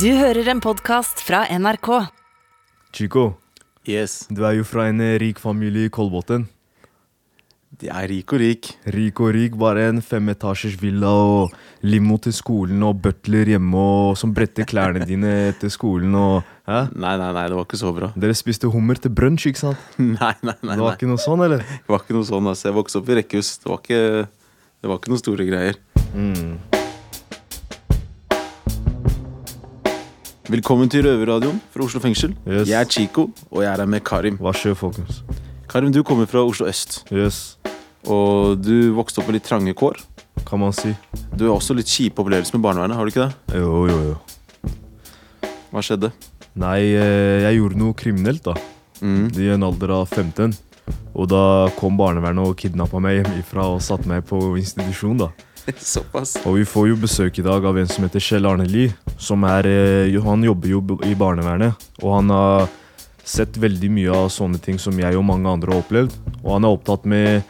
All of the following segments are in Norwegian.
Du hører en podkast fra NRK. Chico, Yes. du er jo fra en eh, rik familie i Kolbotn. De er rik og rik. Rik og rik, bare en femetasjers villa og limo til skolen og butler hjemme og som bretter klærne dine etter skolen og Hæ? Nei, nei, nei, det var ikke så bra. Dere spiste hummer til brunsj, ikke sant? Nei, nei, nei. Det var nei. ikke noe sånn, eller? Det var ikke noe sånn. altså. Jeg vokste opp i rekkehus. Det var ikke, det var ikke noen store greier. Mm. Velkommen til Røverradioen fra Oslo fengsel. Yes. Jeg er Chico, og jeg er her med Karim. Hva skjer, folkens? Karim, du kommer fra Oslo øst. Yes, Og du vokste opp med litt trange kår. kan man si. Du har også litt kjipe opplevelser med barnevernet, har du ikke det? Jo, jo, jo. Hva skjedde? Nei, eh, jeg gjorde noe kriminelt, da. Mm. I en alder av 15. Og da kom barnevernet og kidnappa meg hjemmefra og satte meg på institusjon, da. Såpass. Og vi får jo besøk i dag av en som heter Kjell Arne Lie. Som er, eh, han jobber jo i barnevernet, og han har sett veldig mye av sånne ting som jeg og mange andre har opplevd. Og han er opptatt med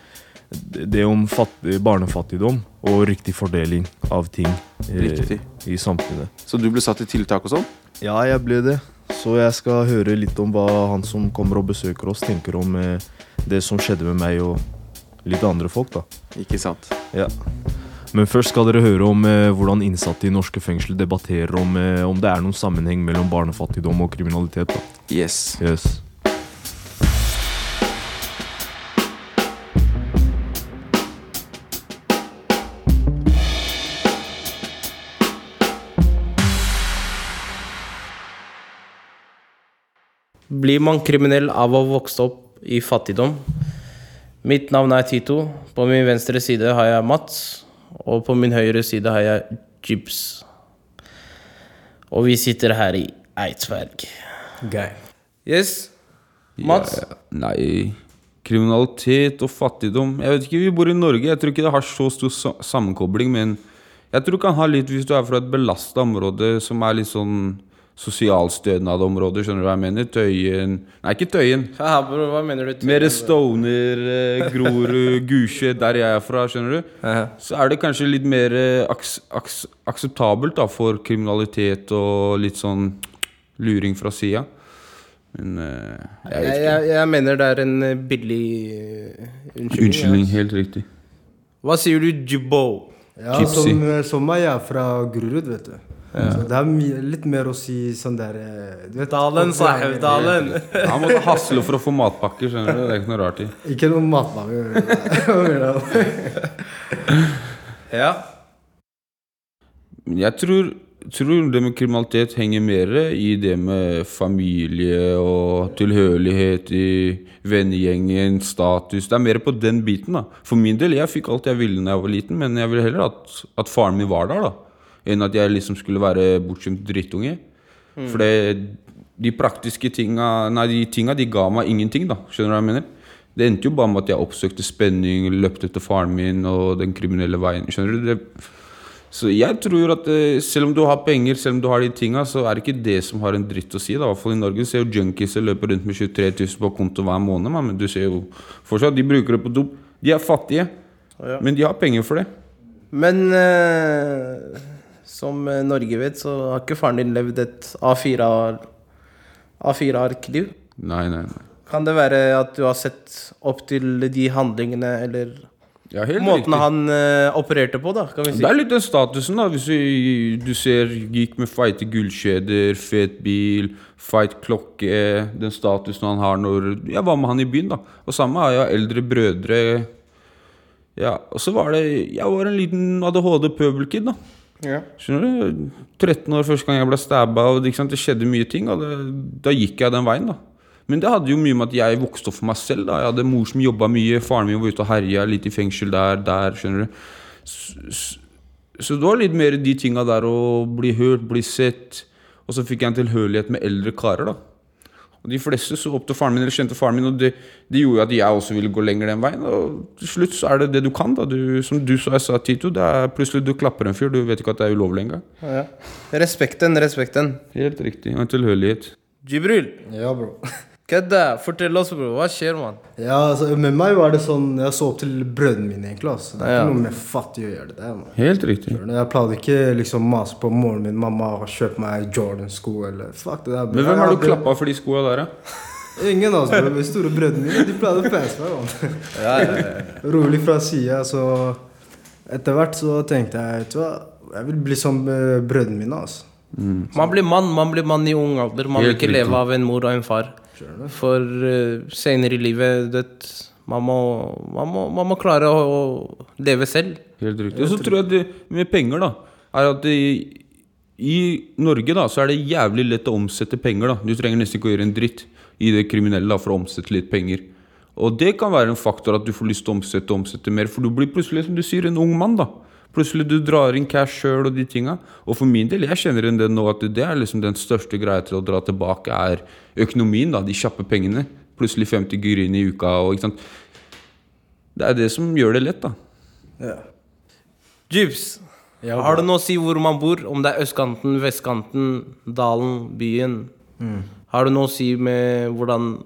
det om fatt, barnefattigdom og riktig fordeling av ting eh, Riktig. i samfunnet. Så du ble satt i tiltak og sånn? Ja, jeg ble det. Så jeg skal høre litt om hva han som kommer og besøker oss, tenker om eh, det som skjedde med meg og litt andre folk, da. Ikke sant? Ja. Men først skal dere høre om eh, hvordan innsatte i norske fengsel debatterer om, eh, om det er noen sammenheng mellom barnefattigdom og kriminalitet. da. Yes. Yes. Blir man kriminell av å vokse opp i fattigdom? Mitt navn er Tito. På min venstre side har jeg Mats. Og på min høyre side har jeg Jibs. Og vi sitter her i Eidsberg. Yes. Mats? Ja, nei, kriminalitet og fattigdom Jeg vet ikke, Vi bor i Norge. Jeg tror ikke det har så stor sammenkobling. Men jeg tror det kan ha litt hvis du er fra et belasta område som er litt sånn sosialstønadområde. Skjønner du hva jeg mener? Tøyen Nei, ikke Tøyen. Haha, bro, hva mener du? Mer Stoner, eh, Grorud, Gusje, der jeg er fra. skjønner du? Haha. Så er det kanskje litt mer eh, aks aks akseptabelt da, for kriminalitet og litt sånn luring fra sida. Men eh, jeg Jeg, jeg, jeg mener det er en billig unnskyldning. Unnskyldning, ja. helt riktig. Hva sier du, Jibbo? Ja, som, som meg, jeg er fra Grorud, vet du. Så det er mye- litt mer å si sånn der eh, du vet, Dalen, sahib, dalen. Han måtte hasle for å få matpakker. skjønner du? Det er ikke noe rart i. Ikke noe matpakke. Ja. Jeg tror, tror det med kriminalitet henger mer i det med familie og tilhørighet i vennegjengen, status. Det er mer på den biten. da. For min del, jeg fikk alt jeg ville da jeg var liten, men jeg ville heller at, at faren min var der, da. Enn at jeg liksom skulle være bortskjemt drittunge. For de praktiske tinga Nei, de tinga de ga meg ingenting, da. Skjønner du hva jeg mener? Det endte jo bare med at jeg oppsøkte spenning, løpte etter faren min og den kriminelle veien. Skjønner du? Det, så jeg tror at eh, selv om du har penger, selv om du har de tinga, så er det ikke det som har en dritt å si. da. I hvert fall i Norge ser jo junkies løper rundt med 23 000 på konto hver måned. man, Men du ser jo fortsatt, de bruker det på dop. De er fattige, Ja. men de har penger for det. Men eh, som eh, Norge vet, så har ikke faren din levd et A4-arkliv. A4-ark-liv. Nei, nei, nei. Kan det være at du har sett opp til de handlingene, eller Ja, måten riktig. han uh, opererte på, da, kan vi si? Det er litt den statusen, da. Hvis du, du ser gikk med feite gullkjeder, fet bil, feit klokke Den statusen han har når Jeg var med han i byen, da. Og samme har jeg eldre brødre. Ja, og så var det Jeg var en liten ADHD-pøbelkid, da. Ja. Skjønner du? 13 år første gang jeg ble stabba, og det, det skjedde mye ting. Og det, da gikk jeg den veien, da. Men det hadde jo mye med at jeg vokste opp for meg selv. da Jeg hadde mor som jobba mye, faren min var ute og herja, litt i fengsel der, der, skjønner du. Så- så det var litt mer de tinga der å bli hørt, bli sett. Og så fikk jeg en tilhørighet med eldre karer, da. Og de fleste så opp til faren min, eller kjente faren min, og det, det gjorde at jeg også ville gå lenger den veien. Og til slutt så er det det du kan, da. Du, som du sa, jeg sa, Tito, det er plutselig du klapper en fyr, du vet ikke at det er ulovlig engang. Ja. Respekten, respekten. Helt riktig. Og en tilhørighet. Jibril, Ja, bro. Kødda! Fortell oss, bro. Hva skjer, mann? Ja, altså, med meg var det sånn Jeg så opp til brødrene mine, egentlig. Altså. Det er Ja. ikke noe med fattig å gjøre det der. man. Helt riktig. Jeg pleide ikke liksom mase på moren min. Mamma og kjøpe meg Jordan-sko eller Fuck det der. Men hvem har du hadde- klappa for de skoa der, da? Ingen, altså. De store brødrene mine de pleide å pese meg. mann. Ja, ja, ja. Rolig fra sida, så Etter hvert så tenkte jeg vet du hva, jeg vil bli som eh, brødrene mine. altså. Man blir mann man blir mann i ung alder. Man vil ikke riktig. leve av en mor og en far. For uh, senere i livet det, man, må, man, må, man må klare å, å leve selv. Helt riktig. Og så tror jeg det med penger, da, er at det, i Norge da, så er det jævlig lett å omsette penger. da. Du trenger nesten ikke å gjøre en dritt i det kriminelle da, for å omsette litt penger. Og det kan være en faktor at du får lyst til å omsette og omsette mer, for du blir plutselig, som du sier, en ung mann. da. Plutselig du drar inn cash sjøl og de tinga. Og for min del, jeg kjenner inn det nå at det er liksom den største greia til å dra tilbake, er økonomien. da, De kjappe pengene. Plutselig 50 gyrine i uka. og ikke sant. Det er det som gjør det lett, da. Ja. Jibs, Ja, har det noe å si hvor man bor? Om det er østkanten, vestkanten, dalen, byen? Har det noe å si med hvordan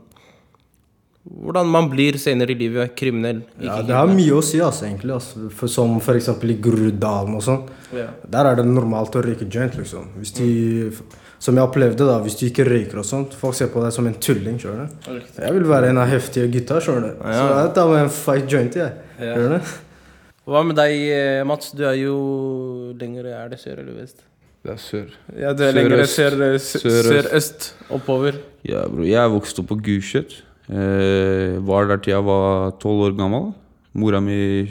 hvordan man blir senere i livet kriminell? Ja, det har mye å si, altså, egentlig. Altså. For, som f.eks. i Groruddalen og sånn. Ja. Der er det normalt å røyke joint, liksom. Hvis de, Som jeg opplevde, da. Hvis du ikke røyker og sånt. Folk ser på deg som en tulling. skjønner du? Jeg vil være en av heftige gutta. skjønner du? Så jeg tar med en fight joint, jeg. Ja. Skjønner du? Hva med deg, eh, Mats? Du er jo lenger Er det sør eller vest? Det er sør. Ja, du er Sørøst. lenger sør-øst. sø- sør, sør, oppover. Ja, bro. Jeg vokste opp på Gulset. Eh, var der til jeg var tolv år gammel. Mora mi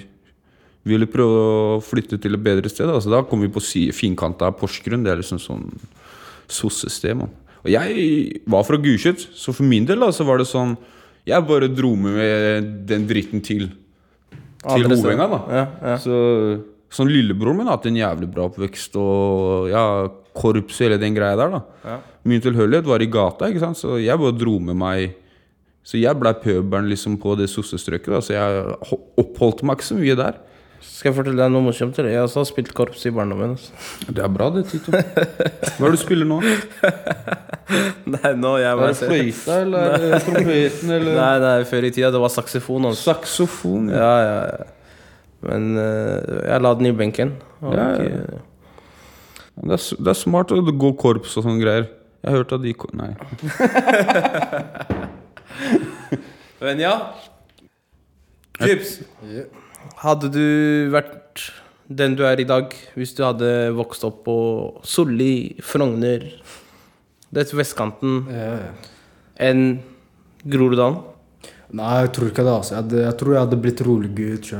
ville prøve å flytte til et bedre sted. Altså, da kom vi på finkanta av Porsgrunn. Det er liksom sånn sossested. Og jeg var fra Gulset, så for min del da, så var det sånn Jeg bare dro med den dritten til til. Hovenga, da. Ja, ja. Så sånn Lillebroren min har hatt en jævlig bra oppvekst, og ja, korps og hele den greia der, da. Ja. Min tilhørighet var i gata, ikke sant, så jeg bare dro med meg Så jeg blei pøbelen liksom på det sossestrøket, da, så jeg ho- oppholdt meg ikke så mye der. Skal jeg fortelle deg noe morsomt? Jeg har spilt korps i barndommen. Altså. Det er bra, det, Tito. Hva er det du spiller nå? Nei, nå jeg bare det fløyta, eller er trompeten, eller Nei, nei, før i tida det var saksofon. Altså. Saksofon? Ja, ja, ja. Men uh, jeg la den i benken. Og, Ja, ja. Det, er, det er smart å gå korps og sånne greier. Jeg hørte at de Nei. Men ja. Chips. Hadde du vært den du er i dag, hvis du hadde vokst opp på Solli, Frogner Det er vestkanten Ja, ja. enn Groruddalen? Nei, jeg tror ikke det. altså. Jeg, hadde, jeg tror jeg hadde blitt rolig gutt.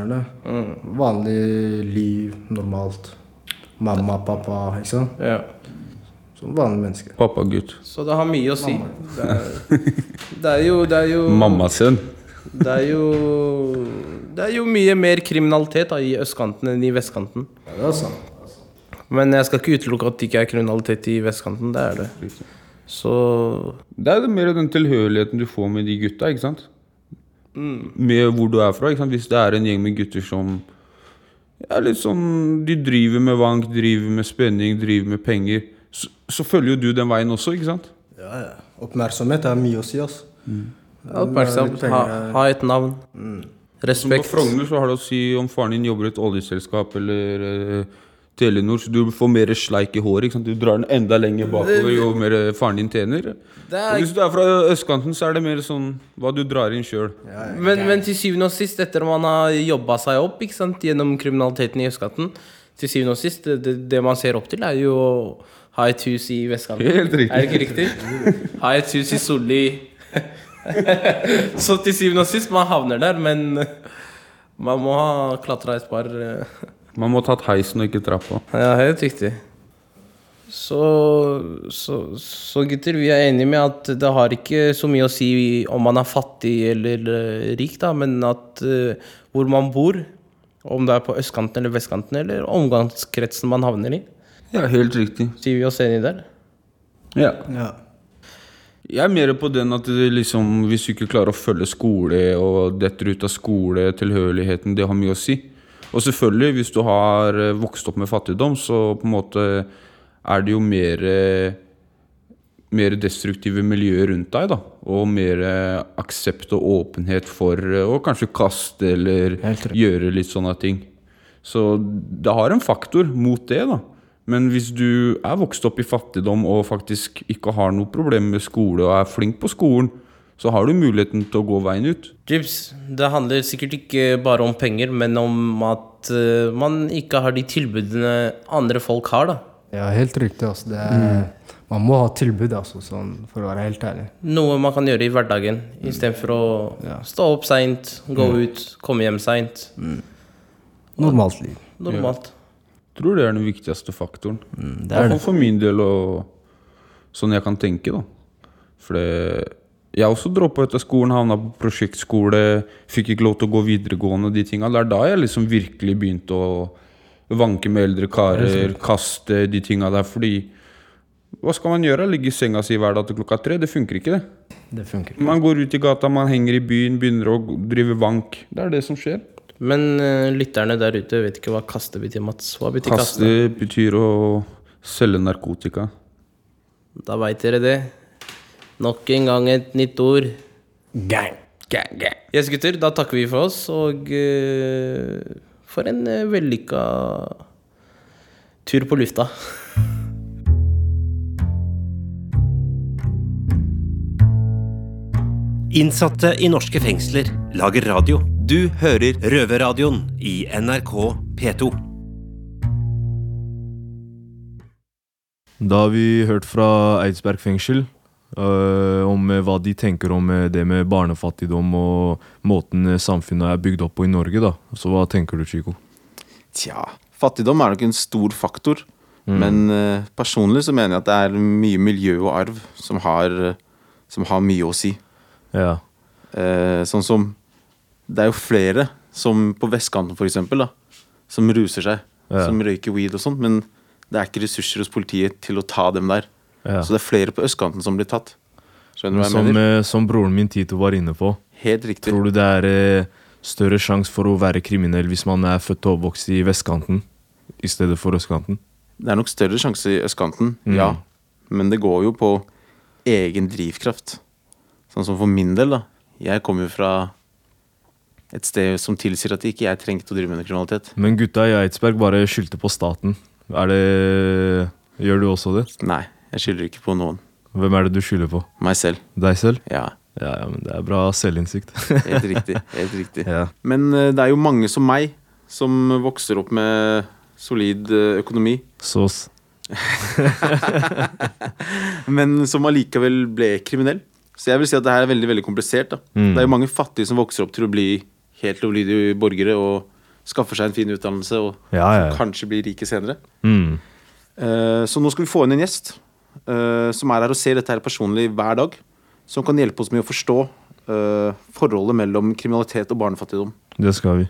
Mm. Vanlig liv, normalt. Mamma, pappa, ikke sant? Ja. Som vanlige mennesker. Pappagutt. Så det har mye å si. Det er, det er jo Det er jo Mammasønn. Det er jo Det er jo mye mer kriminalitet da, i østkanten enn i vestkanten. Ja, det er sant. Men jeg skal ikke utelukke at det ikke er kriminalitet i vestkanten. Det er det. Så Det er det mer den tilhørigheten du får med de gutta, ikke sant? Med hvor du er fra. ikke sant? Hvis det er en gjeng med gutter som er litt sånn De driver med vank, driver med spenning, driver med penger. Så, så følger jo du den veien også, ikke sant? Ja, ja. Oppmerksomhet er mye å si, altså. ja, Oppmerksomhet. Ha, ha et navn. Som på Frogner så har det å si om faren din jobber i et oljeselskap eller uh, Telenor, så du får mer sleik i håret. ikke sant? Du drar den enda lenger bakover jo mer eh, faren din tjener. Er, hvis du er fra østkanten, så er det mer sånn hva du drar inn sjøl. men, men til syvende og sist, etter man har jobba seg opp ikke sant, gjennom kriminaliteten i østkanten Til syvende og sist, det, det, man ser opp til, er jo ha et hus i vestkanten. Helt riktig. Er det ikke riktig? Ha et hus i Solli. Så til syvende og sist, man havner der, men man må ha klatra et par eh, Man må ha tatt heisen og ikke trappa. Ja, helt riktig. Så, så, så gutter, vi er enige med at det har ikke så mye å si om man er fattig eller eh, rik, da, men at uh, hvor man bor, om det er på østkanten eller vestkanten, eller omgangskretsen man havner i. Ja, helt riktig. Sier vi oss enig der? Ja. Ja. Jeg er mer på den at det liksom, hvis du ikke klarer å følge skole og detter ut av skole, tilhørigheten, det har mye å si. Og selvfølgelig, hvis du har eh, vokst opp med fattigdom, så på en måte er det jo mer eh, mer destruktive miljøer rundt deg. da Og mer eh, aksept og åpenhet for å kanskje kaste eller gjøre litt sånne ting. Så det har en faktor mot det, da. Men hvis du er vokst opp i fattigdom og faktisk ikke har noe problem med skole og er flink på skolen, så har du muligheten til å gå veien ut. Jibs, det handler sikkert ikke bare om penger, men om at uh, man ikke har de tilbudene andre folk har, da. Ja, helt riktig. Altså. Det er, Man må ha tilbud, altså, sånn, for å være helt ærlig. Noe man kan gjøre i hverdagen, istedenfor å Ja. stå opp seint, gå ut, komme hjem seint. Normalt liv. Normalt. Tror det er den viktigste faktoren. Mm, det er det. for min del, og sånn jeg kan tenke, da. For jeg også droppa etter skolen, havna på prosjektskole, fikk ikke lov til å gå videregående og de tinga. Det er da jeg liksom virkelig begynte å vanke med eldre karer, kaste de tinga der. Fordi hva skal man gjøre? Ligge i senga si hver dag til klokka tre? Det funker ikke, det. Det funker. Man går ut i gata, man henger i byen, begynner å drive vank. Det er det som skjer. Men uh, lytterne der ute vet ikke hva kaste betyr, Mats. Hva betyr kaste? Kaste betyr å selge narkotika. Da veit dere det. Nok en gang et nytt ord. Gang. gang, gang. Yes, gutter, da takker vi for oss, og uh, for en uh, vellykka tur på lufta. Innsatte i norske fengsler lager radio. Du hører Røverradioen i NRK P2. Da har vi hørt fra Eidsberg fengsel øh, om øh, hva de tenker om øh, det med barnefattigdom og måten samfunnet er bygd opp på i Norge. da. Så hva tenker du, Chico? Tja, fattigdom er nok en stor faktor. Men øh, personlig så mener jeg at det er mye miljø og arv som har, eh, som har mye å si. Ja. Eh, sånn som Det er jo flere som på vestkanten, for eksempel, da, som ruser seg. Ja. Som røyker weed og sånt. Men det er ikke ressurser hos politiet til å ta dem der. ja. Så det er flere på østkanten som blir tatt. Skjønner du hva jeg Som, mener? øh, som broren min Tito var inne på. Helt riktig. Tror du det er øh, større sjanse for å være kriminell hvis man er født og oppvokst i vestkanten i stedet for østkanten? Det er nok større sjanse i østkanten, Mm. ja. Men det går jo på egen drivkraft. Sånn som for min del, da. Jeg kommer jo fra et sted som tilsier at ikke jeg trengte å drive med kriminalitet. Men gutta i Eidsberg bare skyldte på staten. Er det Gjør du også det? Nei, jeg skylder ikke på noen. Hvem er det du skylder på? Meg selv. Deg selv? Ja, Ja, ja, men det er bra selvinnsikt. helt riktig. Helt riktig. ja. Men eh, det er jo mange som meg, som vokser opp med solid eh, økonomi, Sås. men som allikevel ble kriminell. Så jeg vil si at det her er veldig veldig komplisert. da. Mm. Det er jo mange fattige som vokser opp til å bli helt lovlydige borgere og skaffer seg en fin utdannelse og Ja, ja. ja. kanskje blir rike senere. Mm. Uh, Så nå skal vi få inn en gjest uh, som er her og ser dette her personlig hver dag. Som kan hjelpe oss med å forstå uh, forholdet mellom kriminalitet og barnefattigdom. Det skal vi.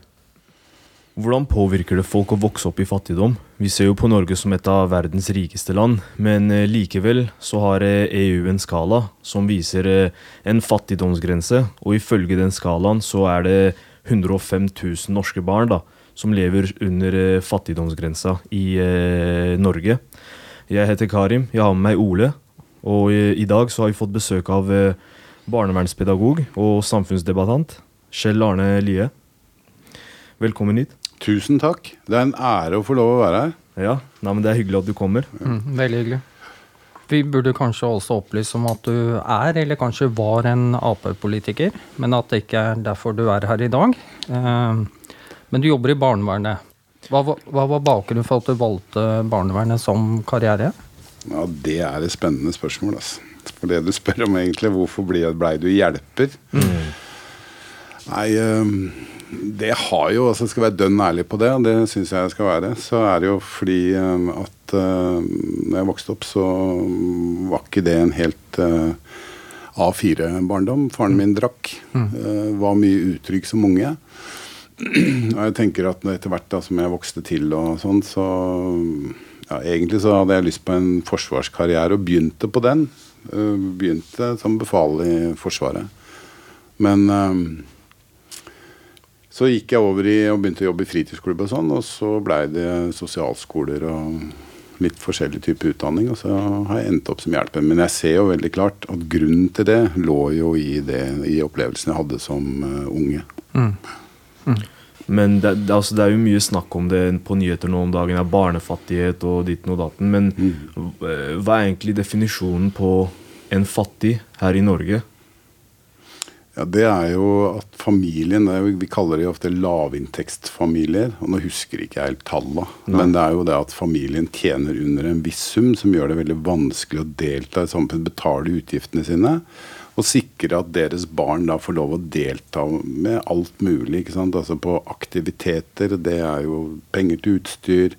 Hvordan påvirker det folk å vokse opp i fattigdom? Vi ser jo på Norge som et av verdens rikeste land, men likevel så har EU en skala som viser en fattigdomsgrense, og ifølge den skalaen så er det 105 000 norske barn da, som lever under eh, fattigdomsgrensa i eh, Norge. Jeg heter Karim, jeg har med meg Ole, og eh, i dag så har vi fått besøk av eh, barnevernspedagog og samfunnsdebattant Kjell Arne Lie. Velkommen hit. Tusen takk. Det er en ære å få lov å være her. Ja, nei, men Det er hyggelig at du kommer. Mm, veldig hyggelig. Vi burde kanskje også opplyse om at du er, eller kanskje var, en Ap-politiker, men at det ikke er derfor du er her i dag. Eh, Men du jobber i barnevernet. Hva, var- hva var bakgrunnen for at du valgte barnevernet som karriere? Ja, Det er et spennende spørsmål. Altså. For det du spør om egentlig, hvorfor blei du hjelper? Nei, øhm, det har jo altså Skal være dønn ærlig på det, og det syns jeg jeg skal være. Så er det jo fordi at uh, når jeg vokste opp, så var ikke det en helt uh, A4-barndom. Faren min drakk. Uh, var mye utrygg som unge. Og jeg tenker at etter hvert da, som jeg vokste til og sånn, så ja, Egentlig så hadde jeg lyst på en forsvarskarriere og begynte på den. Eh, begynte som befal i Forsvaret. Men så gikk jeg over i og begynte å jobbe i fritidsklubb og sånn, og så blei det sosialskoler og litt forskjellig type utdanning, og så har jeg endt opp som hjelper. Men jeg ser jo veldig klart at grunnen til det lå jo i, det, i opplevelsen jeg hadde som uh, unge. Mm. Men det, det, altså, det, er jo mye snakk om det på nyheter nå om dagen. er Barnefattighet og ditten og datten. Men mm. hva er egentlig definisjonen på en fattig her i Norge? Ja, Det er jo at familien jo, Vi kaller det jo ofte lavinntektsfamilier. og Nå husker ikke jeg helt tallene, men det er jo det at familien tjener under en viss sum, som gjør det veldig vanskelig å delta i samfunnet, betale utgiftene sine. Og sikre at deres barn da får lov å delta med alt mulig. ikke sant? Altså på aktiviteter. Det er jo penger til utstyr,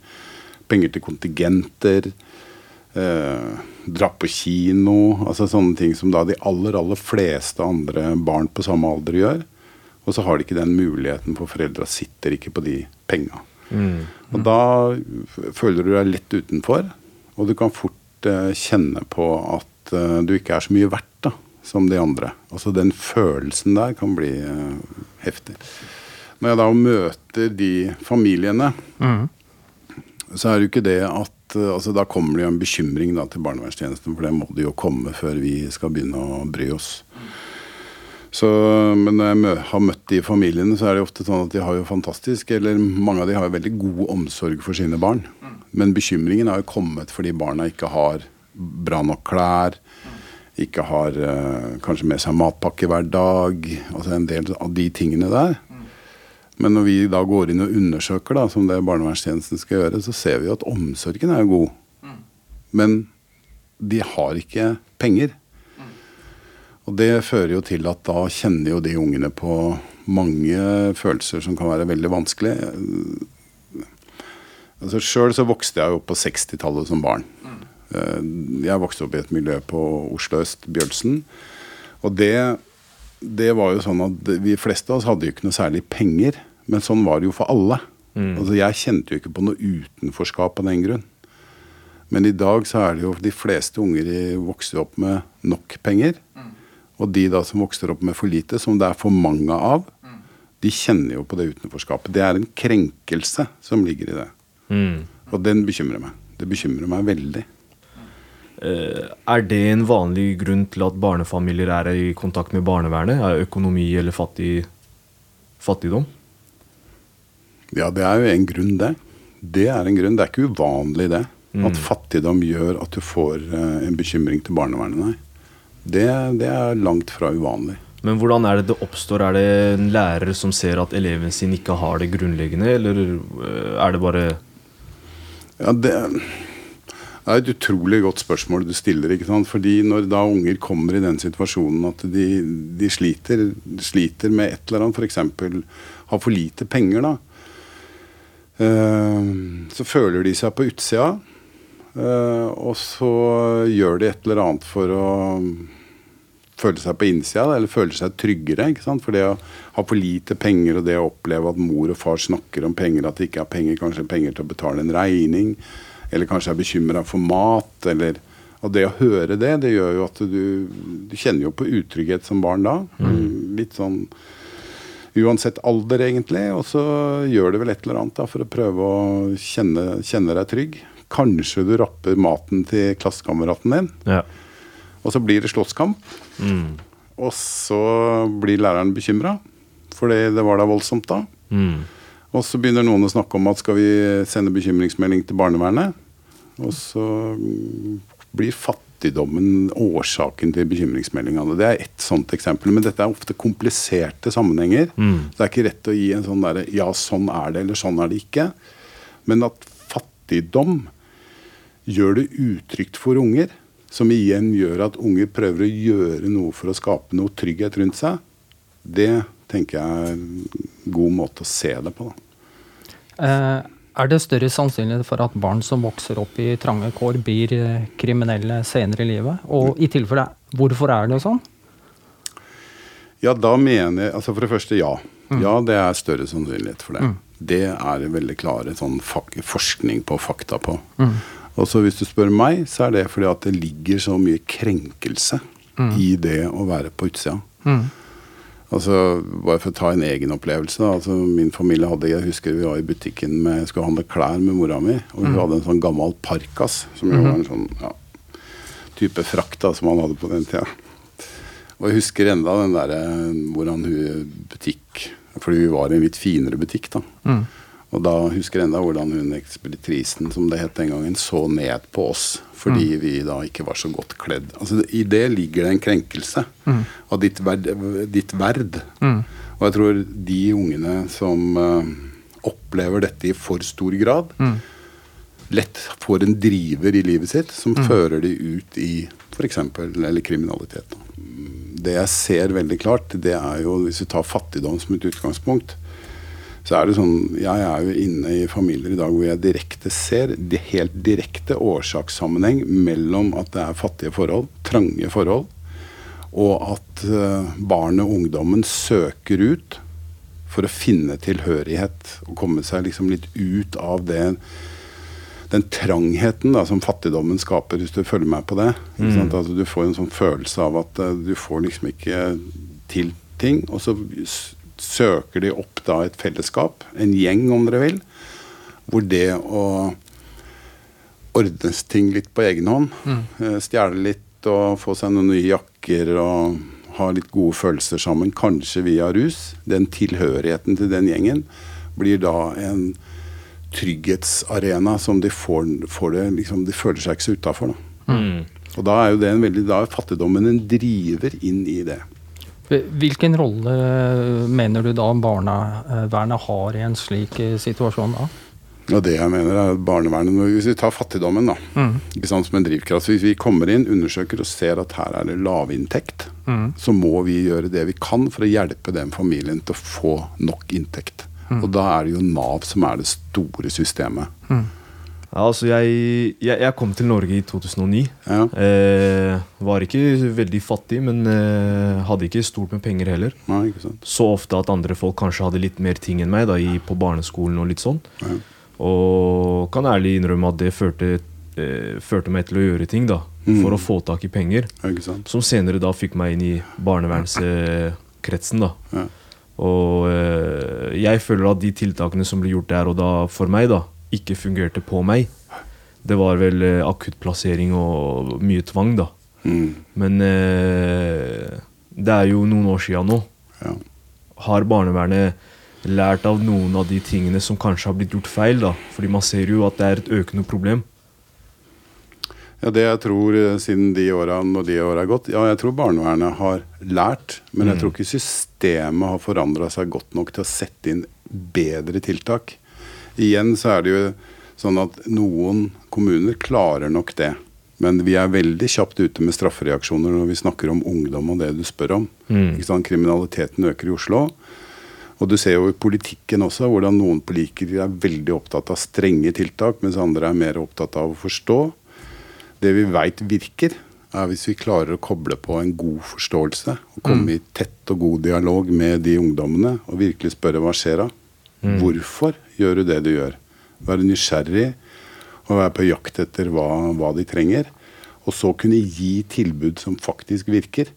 penger til kontingenter. Eh, dra på kino. altså Sånne ting som da de aller, aller fleste andre barn på samme alder gjør. Og så har de ikke den muligheten, for foreldra sitter ikke på de penga. Mm. Og da føler du deg litt utenfor, og du kan fort eh, kjenne på at eh, du ikke er så mye verdt da, som de andre. Altså Den følelsen der kan bli eh, heftig. Når jeg da møter de familiene, mm. så er det jo ikke det at altså, Da kommer det jo en bekymring da, til barnevernstjenesten, for det må det jo komme før vi skal begynne å bry oss. Så, men når jeg har møtt de familiene, så er det ofte sånn at de har jo fantastisk Eller mange av de har jo veldig god omsorg for sine barn. Men bekymringen har jo kommet fordi barna ikke har bra nok klær. Ikke har øh, kanskje med seg matpakke hver dag. Altså en del av de tingene der. Men når vi da går inn og undersøker, da, som det barnevernstjenesten skal gjøre, så ser vi jo at omsorgen er god. Men de har ikke penger. Og det fører jo til at da kjenner jo de ungene på mange følelser som kan være veldig vanskelig. Altså Sjøl så vokste jeg opp på 60-tallet som barn. Jeg vokste opp i et miljø på Oslo øst, Bjølsen. Og det, det var jo sånn at vi fleste av oss hadde jo ikke noe særlig penger. Men sånn var det jo for alle. Mm. Altså, jeg kjente jo ikke på noe utenforskap av den grunn. Men i dag så er det jo de fleste unger vokser opp med nok penger. Mm. Og de da som vokser opp med for lite, som det er for mange av, mm. de kjenner jo på det utenforskapet. Det er en krenkelse som ligger i det. Mm. Og den bekymrer meg. Det bekymrer meg veldig. Uh, er det en vanlig grunn til at barnefamilier er i kontakt med barnevernet? Er økonomi eller fattig, fattigdom? Ja, det er jo en grunn, det. Det er en grunn. Det er ikke uvanlig, det. Mm. At fattigdom gjør at du får uh, en bekymring til barnevernet. Nei. Det, det, er langt fra uvanlig. Men hvordan er det det oppstår? Er det en lærer som ser at eleven sin ikke har det grunnleggende, eller uh, er det bare Ja, det er et utrolig godt spørsmål du stiller. ikke sant? Fordi når da unger kommer i den situasjonen at de, de sliter, sliter, med et eller annet, f.eks. har for lite penger, da, Eh, så føler de seg på utsida, eh, og så gjør de et eller annet for å føle seg på innsida, eller føle seg tryggere. ikke sant? For det å ha for lite penger, og det å oppleve at mor og far snakker om penger, at det ikke er penger, kanskje penger til å betale en regning, eller kanskje er bekymra for mat, eller og det å høre det, det gjør jo at du, du kjenner jo på utrygghet som barn da. Mm. Litt sånn uansett alder, egentlig. Og så gjør det vel et eller annet da, for å prøve å kjenne, kjenne deg trygg. Kanskje du rapper maten til klassekameraten din. Ja. Og så blir det slåsskamp. Mm. Og så blir læreren bekymra, fordi det var da voldsomt da. Mm. Og så begynner noen å snakke om at skal vi sende bekymringsmelding til barnevernet? Og så blir fattig fattigdommen årsaken til bekymringsmeldingene. Det er ett sånt eksempel. Men dette er ofte kompliserte sammenhenger. Mm. Det er ikke rett å gi en sånn derre ja, sånn er det, eller sånn er det ikke. Men at fattigdom gjør det utrygt for unger, som igjen gjør at unger prøver å gjøre noe for å skape noe trygghet rundt seg, det tenker jeg er en god måte å se det på. da. Eh, er det større sannsynlighet for at barn som vokser opp i trange kår, blir eh, kriminelle senere i livet? Og i tilfelle, hvorfor er det sånn? Ja, da mener jeg Altså for det første, ja. Mm. Ja, det er større sannsynlighet for det. Mm. Det er det veldig klare sånn forskning på, fakta på. Mm. Og så hvis du spør meg, så er det fordi at det ligger så mye krenkelse mm. i det å være på utsida. Mm. Altså, Bare for å ta en egen opplevelse. da, altså Min familie hadde Jeg husker vi var i butikken med skulle handle klær med mora mi. Og hun hadde en sånn gammel parkas, som jo var en sånn ja, type frakt da, som man hadde på den tida. Og jeg husker enda den derre hvordan hun butikk Fordi vi var i en litt finere butikk, da. Og da husker jeg enda hvordan hun ekspeditrisen, som det het den gangen, så ned på oss fordi vi da ikke var så godt kledd. Altså I det ligger det en krenkelse av ditt verd. Ditt verd. Og jeg tror de ungene som uh, opplever dette i for stor grad, lett får en driver i livet sitt som fører de ut i f.eks. eller kriminalitet. Det jeg ser veldig klart, det er jo hvis vi tar fattigdom som et utgangspunkt, så er det sånn Jeg er jo inne i familier i dag hvor jeg direkte ser det helt direkte årsakssammenheng mellom at det er fattige forhold, trange forhold, og at uh, barnet og ungdommen søker ut for å finne tilhørighet og komme seg liksom litt ut av det den trangheten da, som fattigdommen skaper, hvis du følger meg på det. sant? Altså, du får en sånn følelse av at uh, du får liksom ikke til ting. Og så søker de opp da et fellesskap, en gjeng om dere vil, hvor det å ordne ting litt på egen hånd, mm. stjele litt og få seg noen nye jakker og ha litt gode følelser sammen, kanskje via rus, den tilhørigheten til den gjengen, blir da en trygghetsarena som de får, får det liksom, De føler seg ikke så utafor, da. Og da er jo det en veldig Da er fattigdommen en driver inn i det. Hvilken rolle mener du da barnevernet har i en slik eh, situasjon da? Og det jeg mener er at barnevernet Hvis vi tar fattigdommen da, ikke sant, som en drivkraft Hvis vi kommer inn, undersøker og ser at her er det lavinntekt, så må vi gjøre det vi kan for å hjelpe den familien til å få nok inntekt. Og da er det jo Nav som er det store systemet. Ja, altså jeg, jeg, jeg kom til Norge i 2009. Ja. Eh, var ikke veldig fattig, men eh, hadde ikke stort med penger heller. Nei? Så ofte at andre folk kanskje hadde litt mer ting enn meg da, i, på barneskolen og litt sånn. Ja. Og kan ærlig innrømme at det førte, eh, førte meg til å gjøre ting da, for å få tak i penger. Som senere da fikk meg inn i barnevernskretsen. da. Ja. Og eh, jeg føler at de tiltakene som ble gjort der og da for meg, da, ikke fungerte på meg. Det var vel eh, akuttplassering og mye tvang, da. Mm. Men eh, det er jo noen år sia nå. Ja. Har barnevernet lært av noen av de tingene som kanskje har blitt gjort feil? da? Fordi man ser jo at det er et økende problem. Ja, det jeg tror eh, siden de åra, når de åra er gått Ja, jeg tror barnevernet har lært, men jeg tror ikke systemet har forandra seg godt nok til å sette inn bedre tiltak. Igjen så er det jo sånn at noen kommuner klarer nok det. Men vi er veldig kjapt ute med straffereaksjoner når vi snakker om ungdom og det du spør om. Sant? Kriminaliteten øker i Oslo. Og du ser jo i politikken også hvordan noen politikere er veldig opptatt av strenge tiltak, mens andre er mer opptatt av å forstå. Det vi veit virker, er hvis vi klarer å koble på en god forståelse. Og komme i tett og god dialog med de ungdommene og virkelig spørre hva skjer da? Hvorfor gjør du det du gjør? Være nysgjerrig og være på jakt etter hva, hva de trenger. Og så kunne gi tilbud som faktisk virker.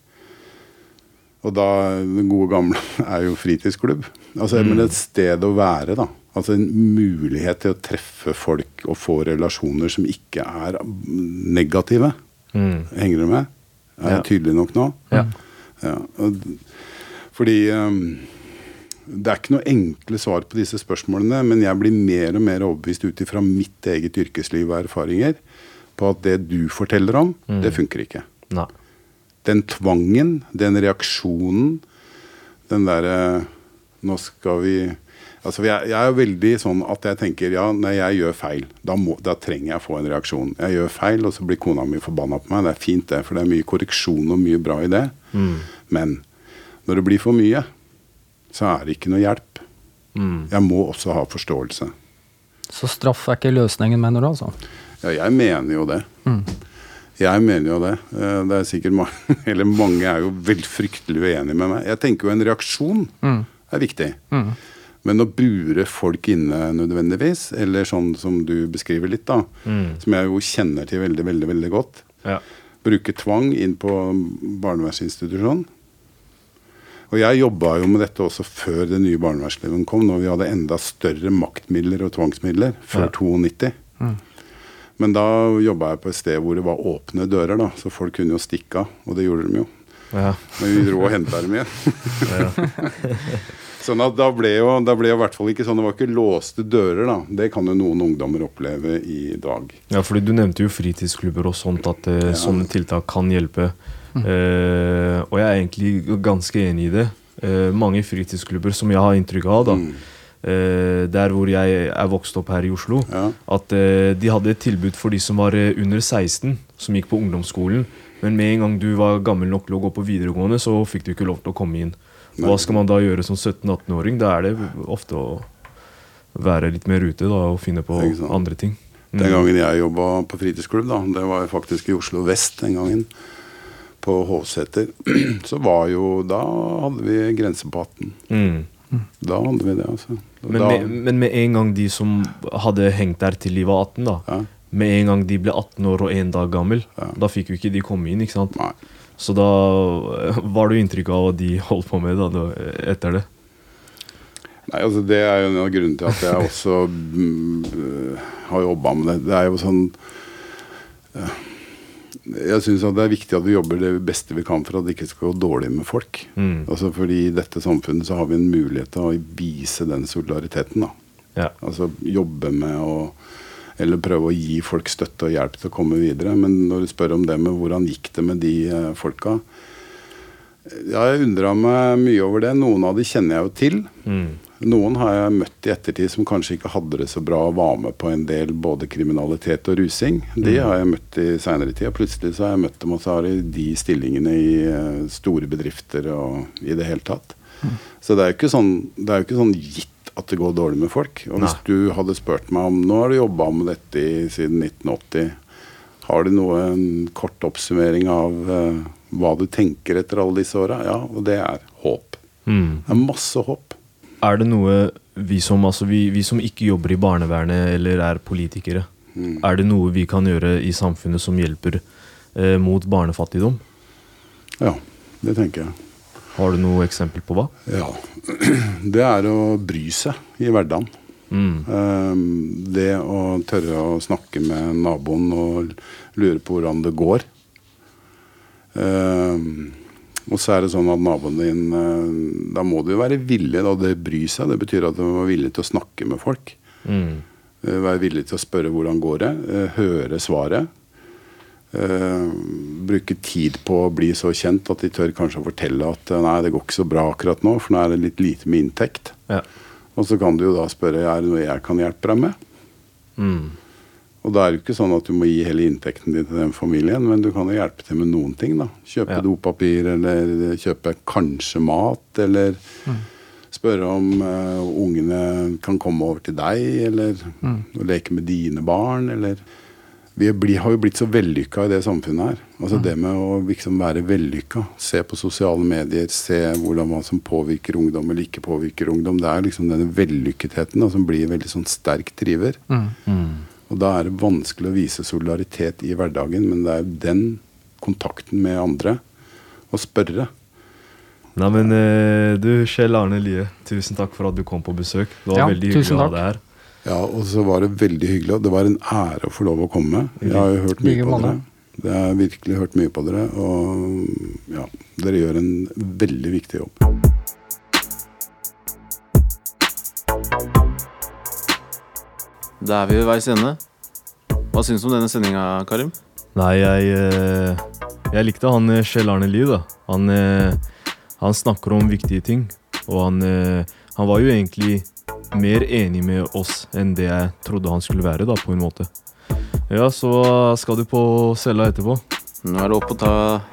Og da, den gode gamle er jo fritidsklubb. Altså, Men et sted å være, da. Altså en mulighet til å treffe folk og få relasjoner som ikke er negative. Henger du med? Er jeg tydelig nok nå? Ja. Ja, fordi um, det er ikke noe enkle svar på disse spørsmålene, men jeg blir mer og mer overbevist ut ifra mitt eget yrkesliv og erfaringer på at det du forteller om, det funker ikke. Nei. Den tvangen, den reaksjonen, den derre Nå skal vi Altså, jeg, jeg er veldig sånn at jeg tenker ja, nei, jeg gjør feil, da, må, da trenger jeg å få en reaksjon. Jeg gjør feil, og så blir kona mi forbanna på meg. Det er fint, det, for det er mye korreksjon og mye bra i det. Men når det blir for mye, så er det ikke noe hjelp. Jeg må også ha forståelse. Så straff er ikke løsningen, mener du altså? Ja, jeg mener jo det. Jeg mener jo det. Eh, Det er sikkert mange, eller mange er jo vel fryktelig uenige med meg. Jeg tenker jo en reaksjon er viktig. Men å bure folk inne nødvendigvis, eller sånn som du beskriver litt, da, som jeg jo kjenner til veldig, veldig, veldig godt, Ja. bruke tvang inn på barnevernsinstitusjon. Og jeg jobba jo med dette også før den nye barnevernsloven kom, når vi hadde enda større maktmidler og tvangsmidler, før Ja. 92. Men da jobba jeg på et sted hvor det var åpne dører, da, så folk kunne jo stikke av. Og det gjorde de jo. Ja. Men vi dro og henta dem igjen. sånn at da ble jo da ble jo i hvert fall ikke sånn, det var ikke låste dører, da. Det kan jo noen ungdommer oppleve i dag. Ja, fordi du nevnte jo fritidsklubber og sånt, at eh, sånne tiltak kan hjelpe. Eh, og jeg er egentlig ganske enig i det. Uh, mange fritidsklubber som jeg har inntrykk av, da, eh, der hvor jeg er vokst opp her i Oslo, at eh, de hadde et tilbud for de som var under 16, som gikk på ungdomsskolen. Men med en gang du var gammel nok til å gå på videregående, så fikk du ikke lov til å komme inn. Hva skal man da gjøre som 17-18-åring? Da er det ofte å være litt mer ute da, og finne på andre ting. Den Mm. gangen jeg jobba på fritidsklubb, da, det var faktisk i Oslo vest den gangen, på Hovseter, så var jo Da hadde vi grense på 18. Mm. Da hadde vi det, altså. Men da, med, men med en gang de som hadde hengt der til de var 18, da Med en gang de ble 18 år og en dag gammel, da fikk jo ikke de komme inn. ikke sant? Så da var det jo inntrykk av hva de holdt på med da, etter det. Nei, altså Det er jo en av grunnene til at jeg også mm, øh, har jobba med det. Det er jo sånn øh, Jeg syns det er viktig at vi jobber det beste vi kan for at det ikke skal gå dårlig med folk. Mm. Altså fordi I dette samfunnet så har vi en mulighet til å vise den solidariteten. da. Ja. Altså jobbe med å Eller prøve å gi folk støtte og hjelp til å komme videre. Men når du spør om det med hvordan gikk det med de eh, folka Ja, jeg undra meg mye over det. Noen av de kjenner jeg jo til. Mm. Noen har jeg møtt i ettertid som kanskje ikke hadde det så bra og var med på en del både kriminalitet og rusing. De Mm. har jeg møtt i seinere tid. Og plutselig så har jeg møtt dem, og så har de de stillingene i eh, store bedrifter og i det hele tatt. Så det er jo ikke sånn, er ikke sånn gitt at det går dårlig med folk. Og hvis Nei. du hadde spurt meg om Nå har du jobba med dette i, siden 1980. Har du noe, en kort oppsummering av uh, hva du tenker etter alle disse åra? Ja, og det er håp. Mm. Det er masse håp. Er det noe vi som, altså vi, vi som ikke jobber i barnevernet eller er politikere, Mm. er det noe vi kan gjøre i samfunnet som hjelper eh, mot barnefattigdom? Ja, det tenker jeg. Har du noe eksempel på hva? Ja. Det er å bry seg i hverdagen. Mm. Um, det å tørre å snakke med naboen og lure på hvordan det går. Um, og så er det sånn at naboen din eh, Da må du jo være villig, da. Det bry seg. Det betyr at du må være villig til å snakke med folk. Mm. Eh, Være villig til å spørre hvordan går det, eh, høre svaret. Uh, bruke tid på å bli så kjent at de tør kanskje å fortelle at nei, det går ikke så bra akkurat nå, for nå er det litt lite med inntekt. Ja. Og så kan du jo da spørre er det noe jeg kan hjelpe deg med. Mm. Og da er det jo ikke sånn at du må gi hele inntekten din til den familien, men du kan jo hjelpe til med noen ting. da. Kjøpe Ja. dopapir, eller kjøpe kanskje mat, eller spørre om uh, ungene kan komme over til deg, eller Mm. leke med dine barn, eller Vi blir, har jo blitt så vellykka i det samfunnet her. Altså Mm. Det med å liksom være vellykka, se på sosiale medier, se hvordan man som påvirker ungdom eller ikke påvirker ungdom. Det er liksom denne vellykketheten da, som blir veldig sånn sterk driver. Mm. Og da er det vanskelig å vise solidaritet i hverdagen, men det er jo den kontakten med andre å spørre. Nei, men eh, du, Kjell Arne Lie, tusen takk for at du kom på besøk. Det var Ja, veldig hyggelig å ha deg her. Ja, og så var det veldig hyggelig. og Det var en ære å få lov å komme. Jeg har jo hørt mye på dere. Jeg har virkelig hørt mye på dere, og ja, dere gjør en veldig viktig jobb. Da er vi ved veis ende. Hva syns du om denne sendinga, Karim? Nei, jeg, eh, jeg likte han eh, Kjell Arne Lie, da. Han, eh, han snakker om viktige ting. Og han, han var jo egentlig mer enig med oss enn det jeg trodde han skulle være, da, på en måte. Ja, så skal du på cella etterpå? Nå er det opp å ta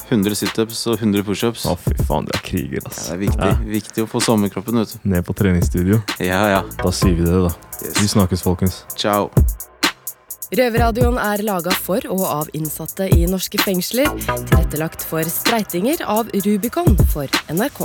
100 situps og 100 pushups. Å, fy faen, du er kriger, ass. Ja, det er viktig, Ja. viktig å få sommerkroppen, vet du. Ned på treningsstudio. Ja, ja. Da sier vi det, da. Vi snakkes, folkens. Ciao. Røverradioen er laga for og av innsatte i norske fengsler. Tilrettelagt for streitinger av Rubicon for NRK.